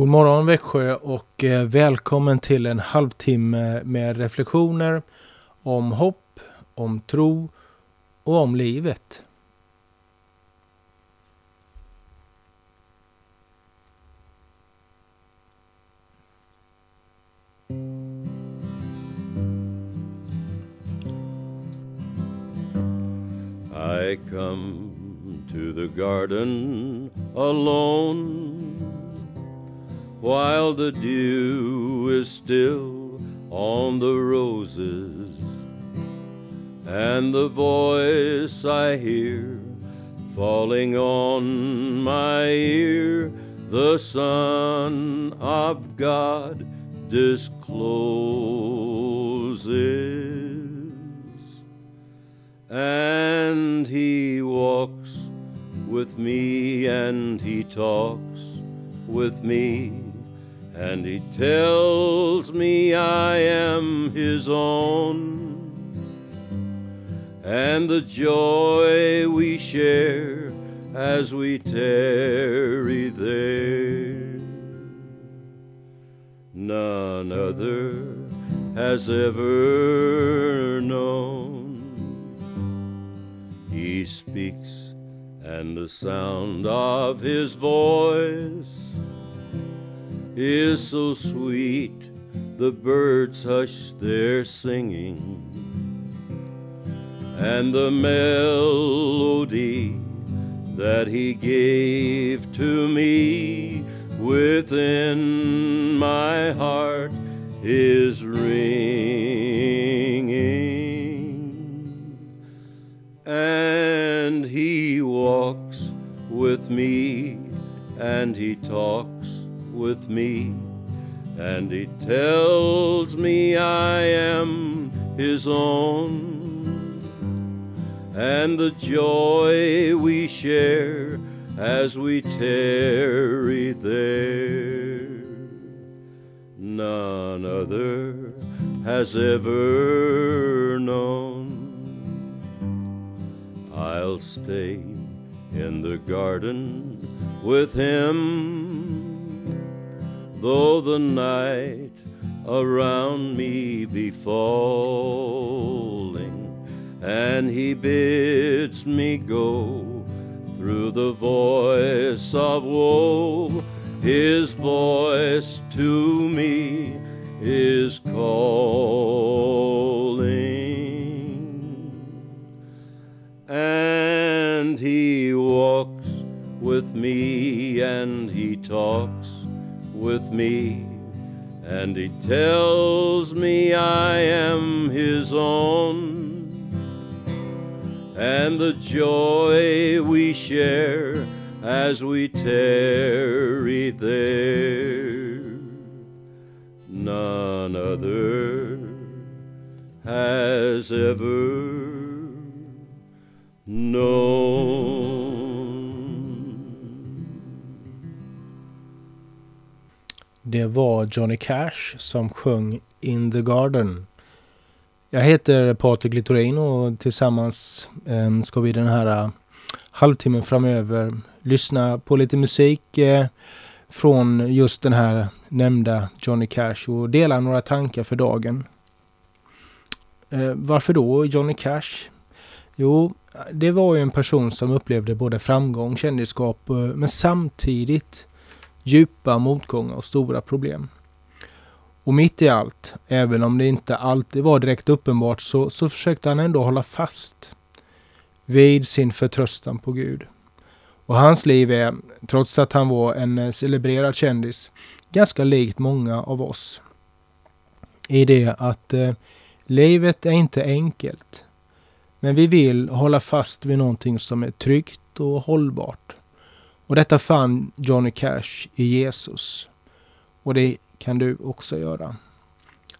God morgon Växjö och eh, välkommen till en halvtimme med reflektioner om hopp, om tro och om livet. I come to the garden alone while the dew is still on the roses. And the voice I hear falling on my ear the Son of God discloses. And he walks with me and he talks with me and he tells me I am his own. And the joy we share as we tarry there. None other has ever known. He speaks, and the sound of his voice is so sweet, the birds hush their singing, and the melody that he gave to me within my heart is ringing. And he walks with me and he talks with me and he tells me I am his own. And the joy we share as we tarry there none other has ever known. I'll stay in the garden with him, though the night around me be falling, and he bids me go through the voice of woe. His voice to me is calling and he walks with me and he talks with me and he tells me I am his own. And the joy we share as we tarry there none other has ever Det var Johnny Cash som sjöng In the Garden. Jag heter Patrik Littorin och tillsammans eh, ska vi den här uh, halvtimmen framöver lyssna på lite musik eh, från just den här nämnda Johnny Cash och dela några tankar för dagen. Eh, varför då Johnny Cash? Jo, det var ju en person som upplevde både framgång, kändisskap, eh, men samtidigt djupa motgångar och stora problem. Och mitt i allt, även om det inte alltid var direkt uppenbart, så, så försökte han ändå hålla fast vid sin förtröstan på Gud. Och hans liv är, trots att han var en eh, celebrerad kändis, ganska likt många av oss. I det att eh, livet är inte enkelt. Men vi vill hålla fast vid någonting som är tryggt och hållbart. Och detta fann Johnny Cash i Jesus. Och det kan du också göra.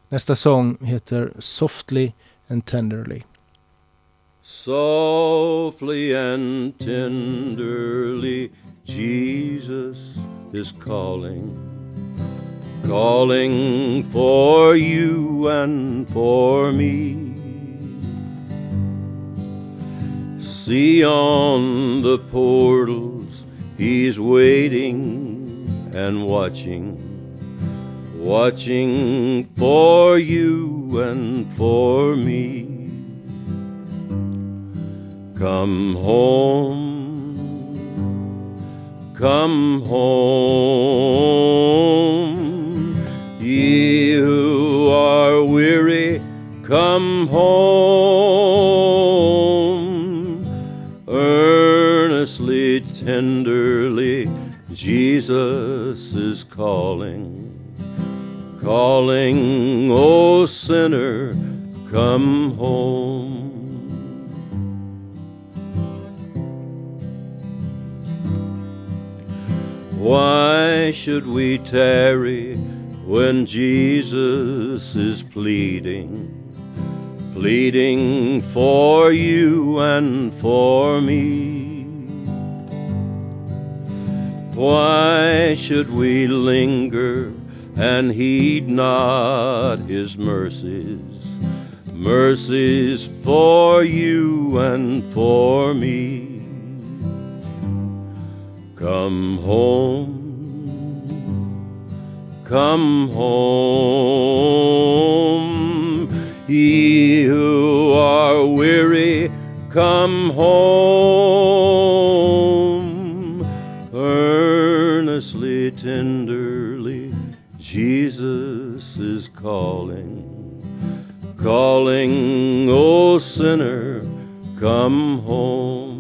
Nästa sång heter Softly and Tenderly. Softly and tenderly Jesus is calling Calling for you and for me See on the portals he's waiting and watching, watching for you and for me. Come home, come home, ye who are weary, come home, tenderly, Jesus is calling, calling, O sinner, come home. Why should we tarry when Jesus is pleading, pleading for you and for me? Why should we linger and heed not his mercies, mercies for you and for me? Come home, come home, ye who are weary, come home, calling, calling, O sinner, come home.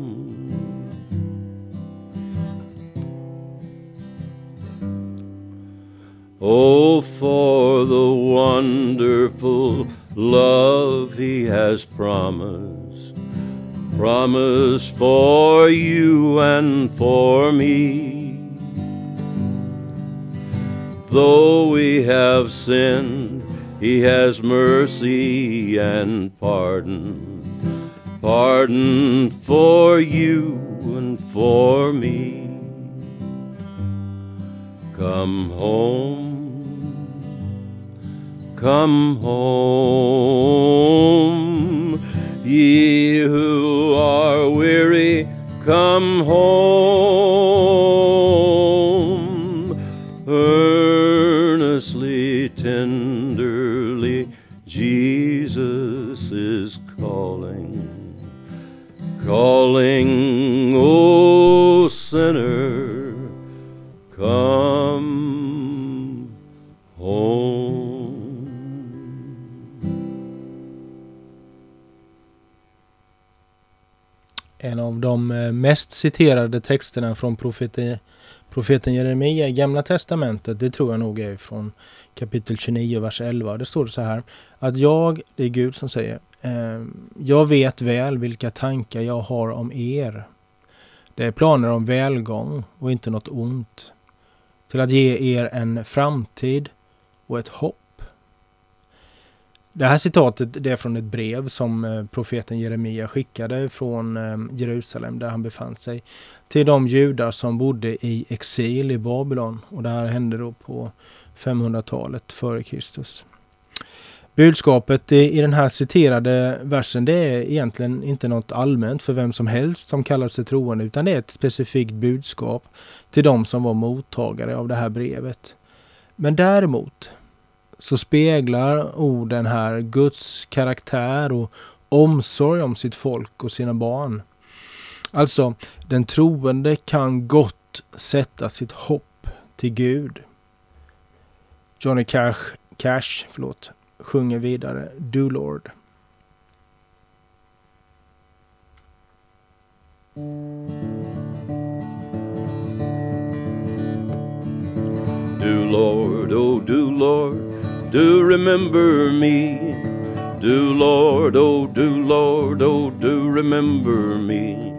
Oh, for the wonderful love he has promised, promised for you and for me. Though we have sinned, he has mercy and pardon, pardon for you and for me. Come home, come home, ye who are weary, come home, av de eh, mest citerade texterna från profeten, profeten Jeremia i Gamla Testamentet, det tror jag nog är från kapitel 29, vers 11. Det står så här, att jag, det är Gud som säger, ehm, jag vet väl vilka tankar jag har om er. Det är planer om välgång och inte något ont. Till att ge er en framtid och ett hopp. Det här citatet det är från ett brev som eh, profeten Jeremia skickade från eh, Jerusalem där han befann sig till de judar som bodde i exil i Babylon. Och det här hände då på 500-talet före Kristus. Budskapet i den här citerade versen det är egentligen inte något allmänt för vem som helst som kallar sig troende utan det är ett specifikt budskap till de som var mottagare av det här brevet. Men däremot så speglar orden här Guds karaktär och omsorg om sitt folk och sina barn. Alltså, den troende kan gott sätta sitt hopp till Gud. Johnny Cash, Cash förlåt, sjunger vidare Do Lord. Do Lord, oh do Lord, do remember me. Do Lord, oh do Lord, oh do remember me.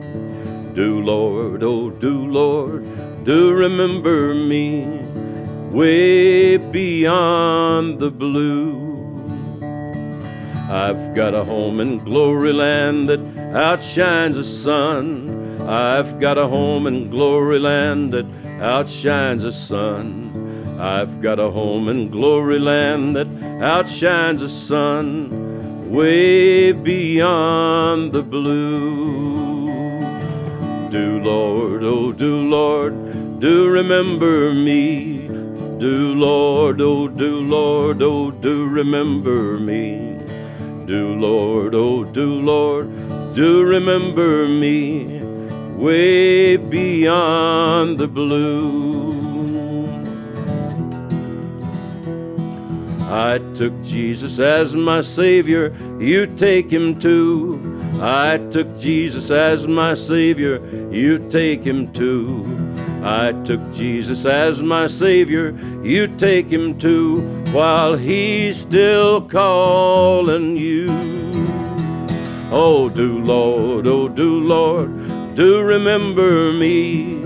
Do Lord, oh do Lord, do remember me. Way beyond the blue. I've got a home in glory land that outshines the sun. I've got a home in glory land that outshines the sun. I've got a home in glory land that outshines the sun, way beyond the blue. Do Lord, oh do Lord, do remember me. Do Lord, oh do Lord, oh do remember me. Do Lord, oh do Lord, do remember me. Way beyond the blue. I took Jesus as my Savior, you take him too. I took Jesus as my Savior, you take him too. I took Jesus as my Savior, you take him too, while he's still calling you. Oh, do Lord, oh, do Lord, do remember me.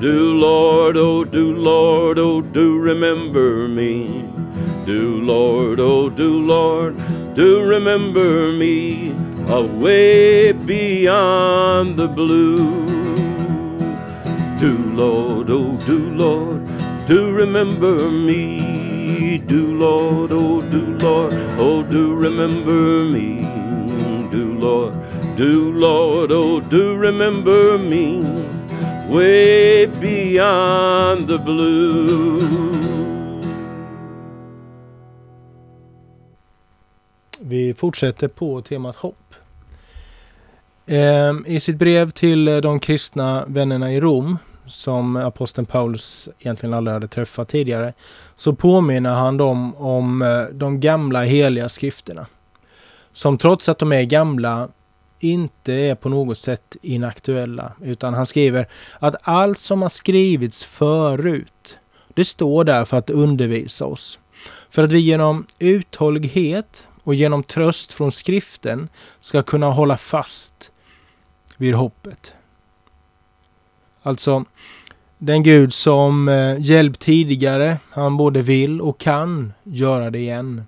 Do Lord, oh, do Lord, oh, do remember me. Do, Lord, oh, do, Lord, do remember me away beyond the blue. Do, Lord, oh, do, Lord, do remember me. Do, Lord, oh, do, Lord, oh, do remember me. Do, Lord, do, Lord, oh, do remember me way beyond the blue. Vi fortsätter på temat hopp. Ehm, I sitt brev till eh, de kristna vännerna i Rom, som aposteln Paulus egentligen aldrig hade träffat tidigare, så påminner han dem om eh, de gamla heliga skrifterna. Som trots att de är gamla inte är på något sätt inaktuella, utan han skriver att allt som har skrivits förut, det står där för att undervisa oss. För att vi genom uthållighet och genom tröst från skriften ska kunna hålla fast vid hoppet. Alltså, den Gud som eh, hjälpt tidigare, han både vill och kan göra det igen.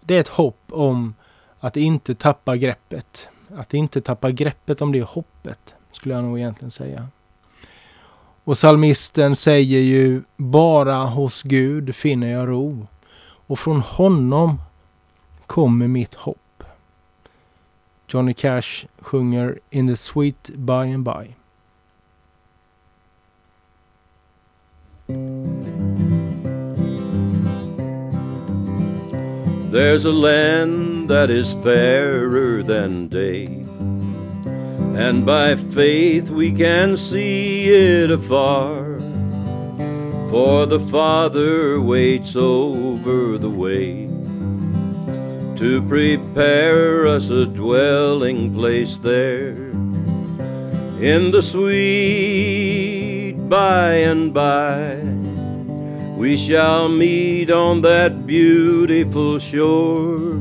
Det är ett hopp om att inte tappa greppet. Att inte tappa greppet om det hoppet, skulle jag nog egentligen säga. Och salmisten säger ju bara hos Gud finner jag ro och från honom kommer mitt hopp. Johnny Cash sjunger In the sweet by and by. There's a land that is fairer than day, and by faith we can see it afar. For the Father waits over the way to prepare us a dwelling place there in the sweet by and by. We shall meet on that beautiful shore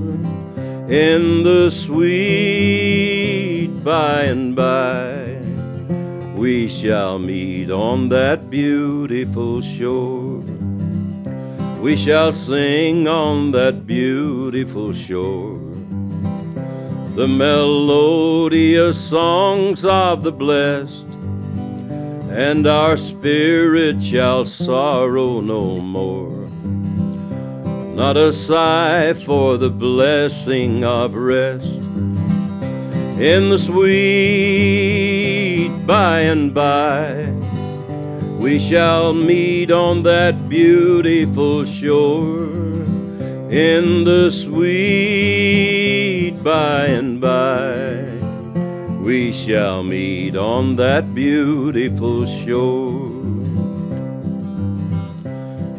in the sweet by and by. We shall meet on that beautiful shore we shall sing on that beautiful shore the melodious songs of the blessed, and our spirit shall sorrow no more. Not a sigh for the blessing of rest in the sweet by and by we shall meet on that beautiful shore in the sweet by and by. We shall meet on that beautiful shore.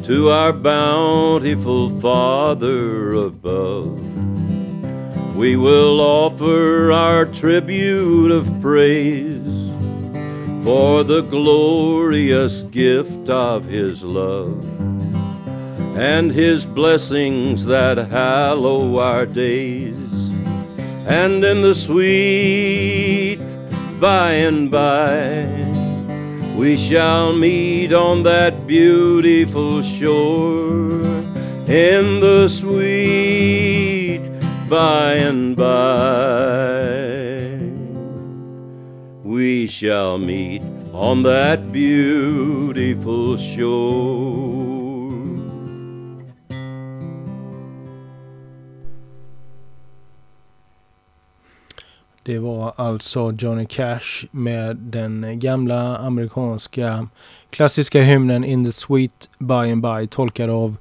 To our bountiful Father above, we will offer our tribute of praise for the glorious gift of His love and His blessings that hallow our days. And in the sweet by and by, we shall meet on that beautiful shore. In the sweet by and by we shall meet on that beautiful shore. Det var alltså Johnny Cash med den gamla amerikanska klassiska hymnen In the Sweet By and By tolkad av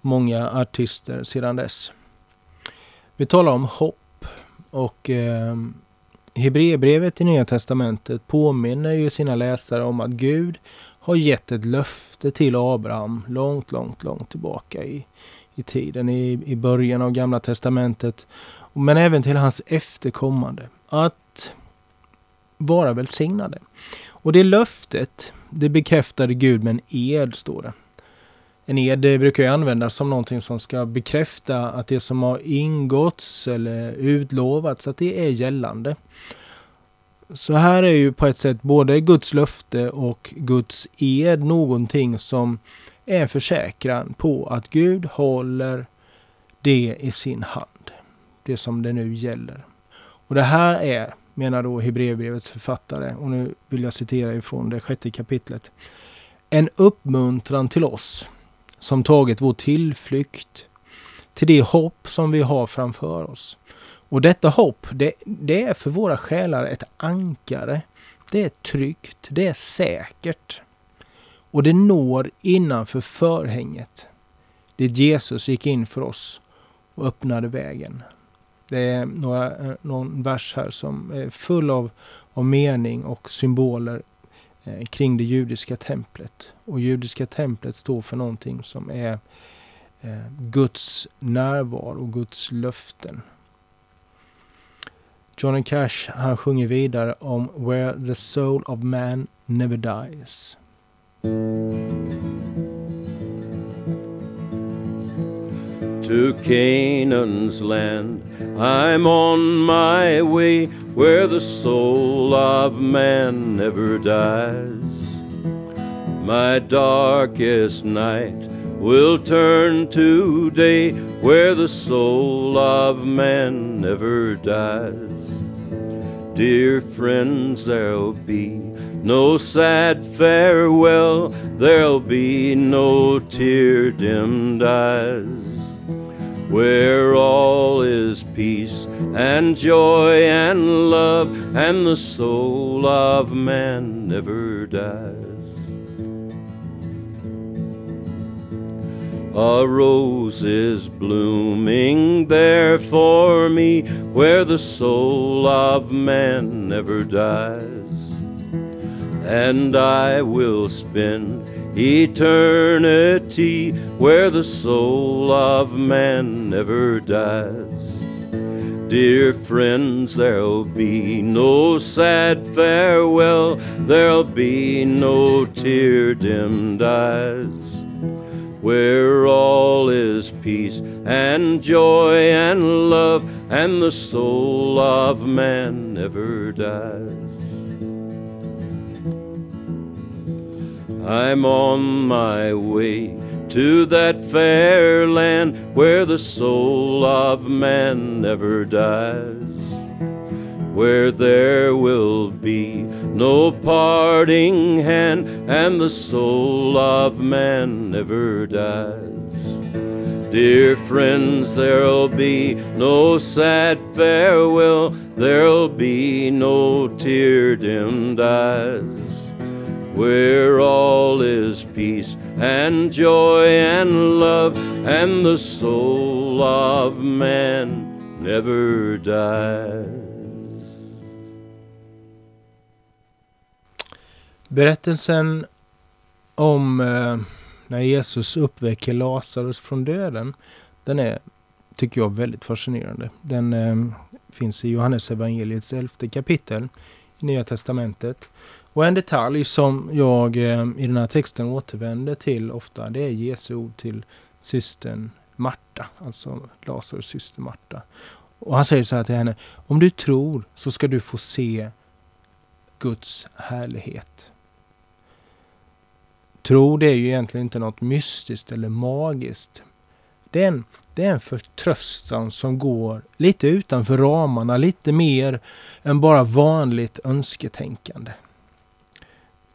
många artister sedan dess. Vi talar om hopp och eh, Hebreerbrevet i Nya Testamentet påminner ju sina läsare om att Gud har gett ett löfte till Abraham långt, långt, långt tillbaka i, i tiden, i, i början av Gamla Testamentet. Men även till hans efterkommande. Att vara välsignade. Och det löftet, det bekräftade Gud med en ed, står det. En ed brukar ju användas som någonting som ska bekräfta att det som har ingåtts eller utlovats, att det är gällande. Så här är ju på ett sätt både Guds löfte och Guds ed någonting som är en försäkran på att Gud håller det i sin hand. Det som det nu gäller. Och det här är, menar då Hebreerbrevets författare, och nu vill jag citera ifrån det sjätte kapitlet. En uppmuntran till oss som tagit vår tillflykt till det hopp som vi har framför oss. Och detta hopp, det, det är för våra själar ett ankare. Det är tryggt, det är säkert. Och det når innanför förhänget. Det Jesus gick in för oss och öppnade vägen. Det är några, eh, någon vers här som är full av, av mening och symboler Eh, kring det judiska templet. Och judiska templet står för någonting som är eh, Guds närvaro och Guds löften. Johnny Cash han sjunger vidare om Where the soul of man never dies. To Canaan's land I'm on my way where the soul of man never dies. My darkest night will turn to day where the soul of man never dies. Dear friends, there'll be no sad farewell, there'll be no tear dimmed eyes. Where all is peace and joy and love, and the soul of man never dies. A rose is blooming there for me where the soul of man never dies. And I will spend eternity where the soul of man never dies. Dear friends, there'll be no sad farewell, there'll be no tear dimmed eyes where all is peace and joy and love, and the soul of man never dies. I'm on my way to that fair land where the soul of man never dies where there will be no parting hand, and the soul of man never dies. Dear friends, there'll be no sad farewell, there'll be no tear dimmed eyes. Where all is peace and joy and love, and the soul of man never dies. Berättelsen om eh, när Jesus uppväcker Lazarus från döden, den är, tycker jag, väldigt fascinerande. Den eh, finns i Johannes evangeliets elfte kapitel i Nya Testamentet. Och en detalj som jag eh, i den här texten återvänder till ofta, det är Jesu ord till systern Marta, alltså Lazarus syster Marta. Och han säger så här till henne, om du tror så ska du få se Guds härlighet. Tro det är ju egentligen inte något mystiskt eller magiskt. Det är en, det är en förtröstan som går lite utanför ramarna, lite mer än bara vanligt önsketänkande.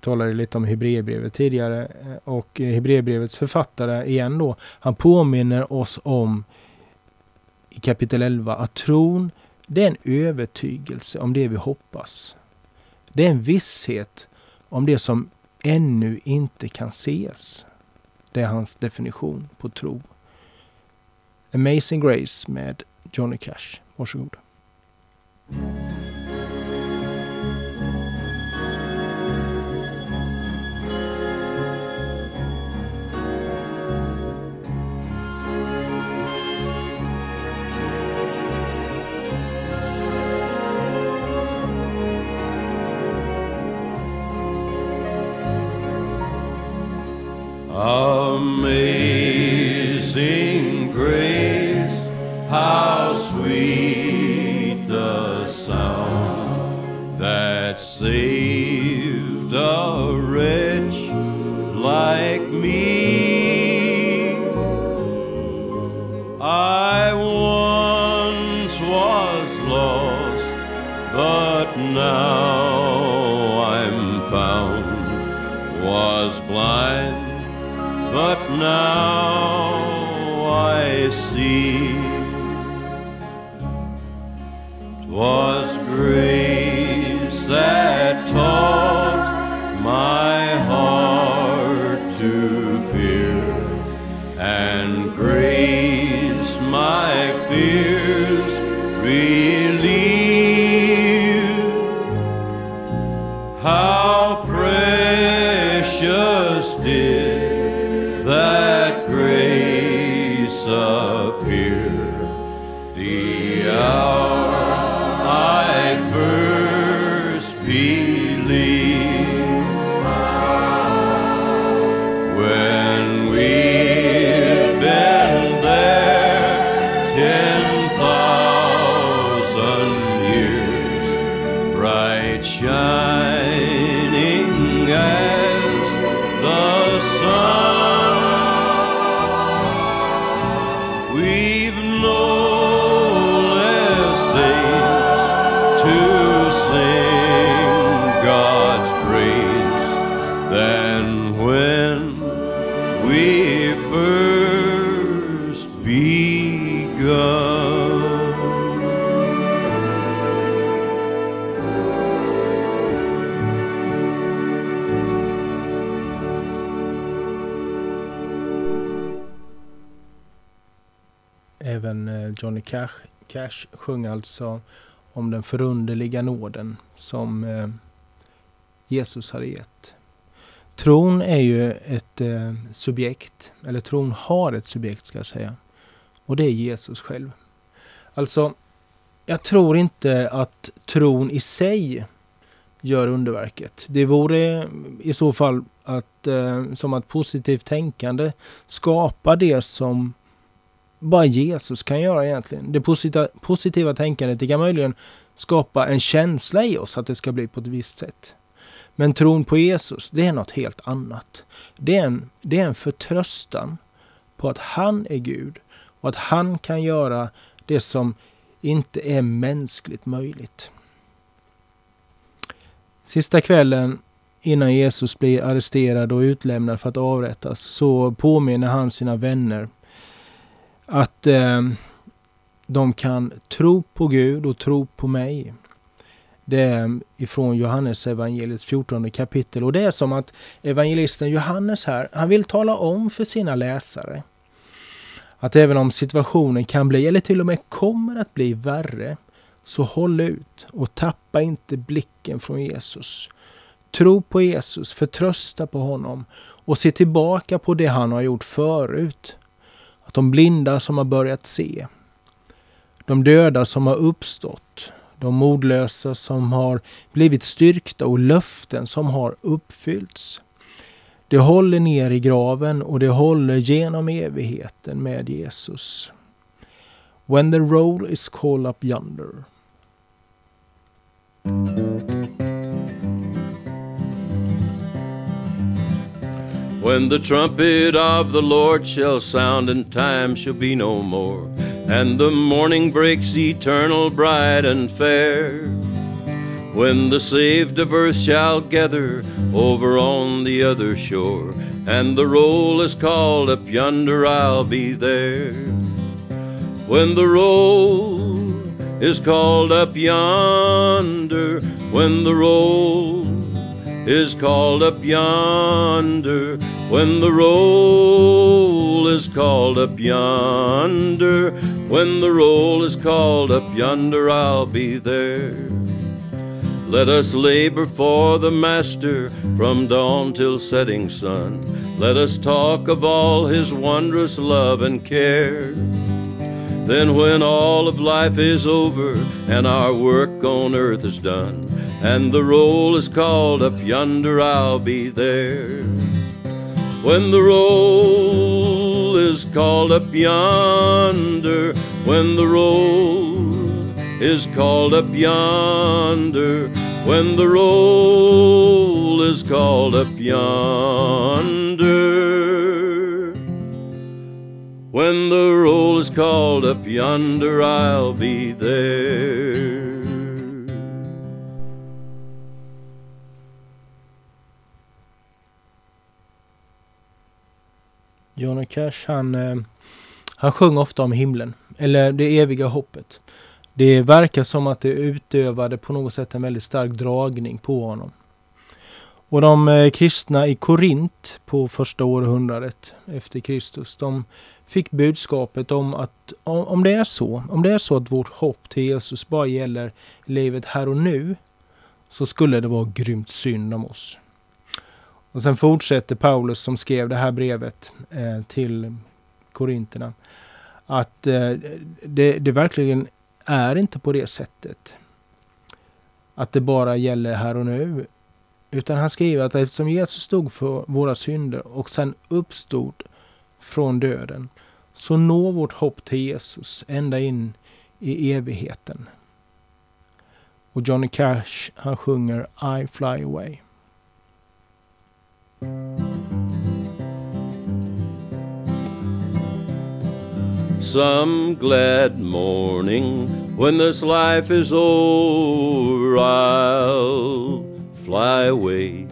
Vi talade lite om Hebreerbrevet tidigare eh, och Hebreerbrevets författare igen då, han påminner oss om i kapitel 11 att tron det är en övertygelse om det vi hoppas. Det är en visshet om det som ännu inte kan ses. Det är hans definition på tro. Amazing Grace med Johnny Cash. Varsågod. Johnny Cash, Cash sjöng alltså om den förunderliga nåden som eh, Jesus hade gett. Tron är ju ett eh, subjekt, eller tron har ett subjekt ska jag säga. Och det är Jesus själv. Alltså, jag tror inte att tron i sig gör underverket. Det vore eh, i så fall att, eh, som att positivt tänkande skapar det som bara Jesus kan göra egentligen. Det positiva, positiva tänkandet det kan möjligen skapa en känsla i oss att det ska bli på ett visst sätt. Men tron på Jesus, det är något helt annat. Det är en, det är en förtröstan på att han är Gud och att han kan göra det som inte är mänskligt möjligt. Sista kvällen innan Jesus blir arresterad och utlämnad för att avrättas så påminner han sina vänner att eh, de kan tro på Gud och tro på mig. Det är ifrån Johannes evangeliets 14 kapitel och det är som att evangelisten Johannes här, han vill tala om för sina läsare att även om situationen kan bli, eller till och med kommer att bli värre, så håll ut och tappa inte blicken från Jesus. Tro på Jesus, förtrösta på honom och se tillbaka på det han har gjort förut. Att de blinda som har börjat se, de döda som har uppstått, de modlösa som har blivit styrkta och löften som har uppfyllts. Det håller ner i graven och det håller genom evigheten med Jesus. When the roll is called up yonder. When the trumpet of the Lord shall sound, and time shall be no more, and the morning breaks eternal, bright and fair. When the saved of earth shall gather over on the other shore, and the roll is called up yonder, I'll be there. When the roll is called up yonder, when the roll is called up yonder, when the roll is called up yonder, when the roll is called up yonder, I'll be there. Let us labor for the Master from dawn till setting sun. Let us talk of all his wondrous love and care. Then, when all of life is over and our work on earth is done, and the roll is called up yonder, I'll be there. When the roll is called up yonder, when the roll is called up yonder, when the roll is called up yonder. When the roll is called up yonder, I'll be there. Johnny Cash han, eh, han sjöng ofta om himlen, eller det eviga hoppet. Det verkar som att det utövade på något sätt en väldigt stark dragning på honom. Och de eh, kristna i Korint på första århundradet efter Kristus, de fick budskapet om att om det är så, om det är så att vårt hopp till Jesus bara gäller livet här och nu, så skulle det vara grymt synd om oss. Och sen fortsätter Paulus som skrev det här brevet eh, till Korinterna att eh, det, det verkligen är inte på det sättet. Att det bara gäller här och nu. Utan han skriver att eftersom Jesus stod för våra synder och sen uppstod från döden så når vårt hopp till Jesus ända in i evigheten. Och Johnny Cash han sjunger I fly away. Some glad morning when this life is over, I'll fly away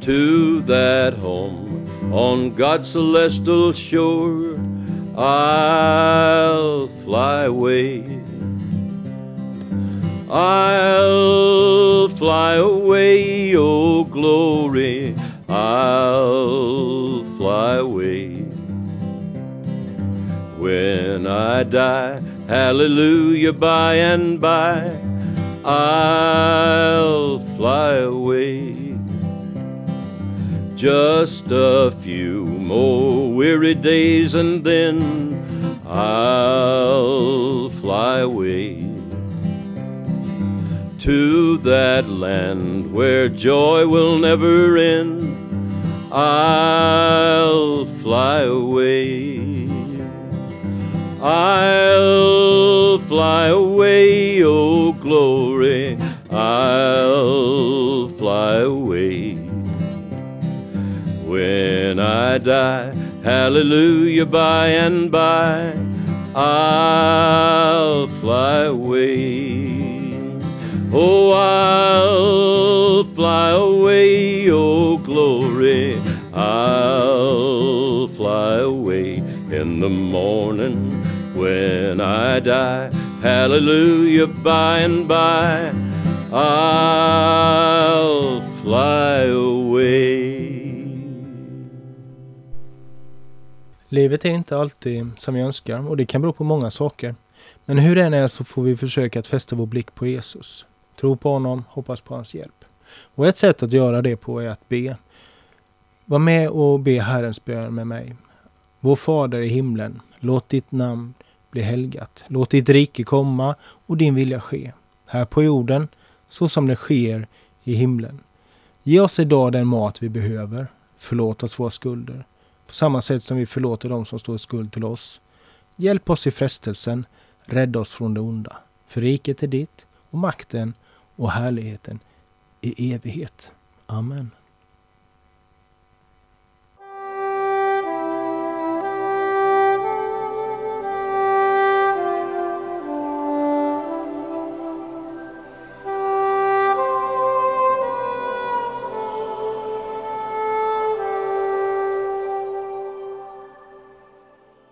to that home on God's celestial shore. I'll fly away. I'll fly away, oh glory, I'll fly away. When I die, hallelujah, by and by, I'll fly away. Just a few more weary days and then I'll fly away to that land where joy will never end. I'll fly away. I'll fly away, oh glory. I'll fly away. When I die, hallelujah, by and by, I'll fly away. Oh, I'll fly away, oh glory, I'll fly away in the morning when I die. Hallelujah, by and by, I'll fly away. Livet är inte alltid som vi önskar och det kan bero på många saker. Men hur det än är så får vi försöka att fästa vår blick på Jesus. Tro på honom, hoppas på hans hjälp. Och ett sätt att göra det på är att be. Var med och be Herrens bön med mig. Vår Fader i himlen, låt ditt namn bli helgat. Låt ditt rike komma och din vilja ske. Här på jorden, så som det sker i himlen. Ge oss idag den mat vi behöver. Förlåt oss våra skulder. På samma sätt som vi förlåter dem som står i skuld till oss. Hjälp oss i frestelsen. Rädda oss från det onda. För riket är ditt och makten och härligheten i evighet. Amen.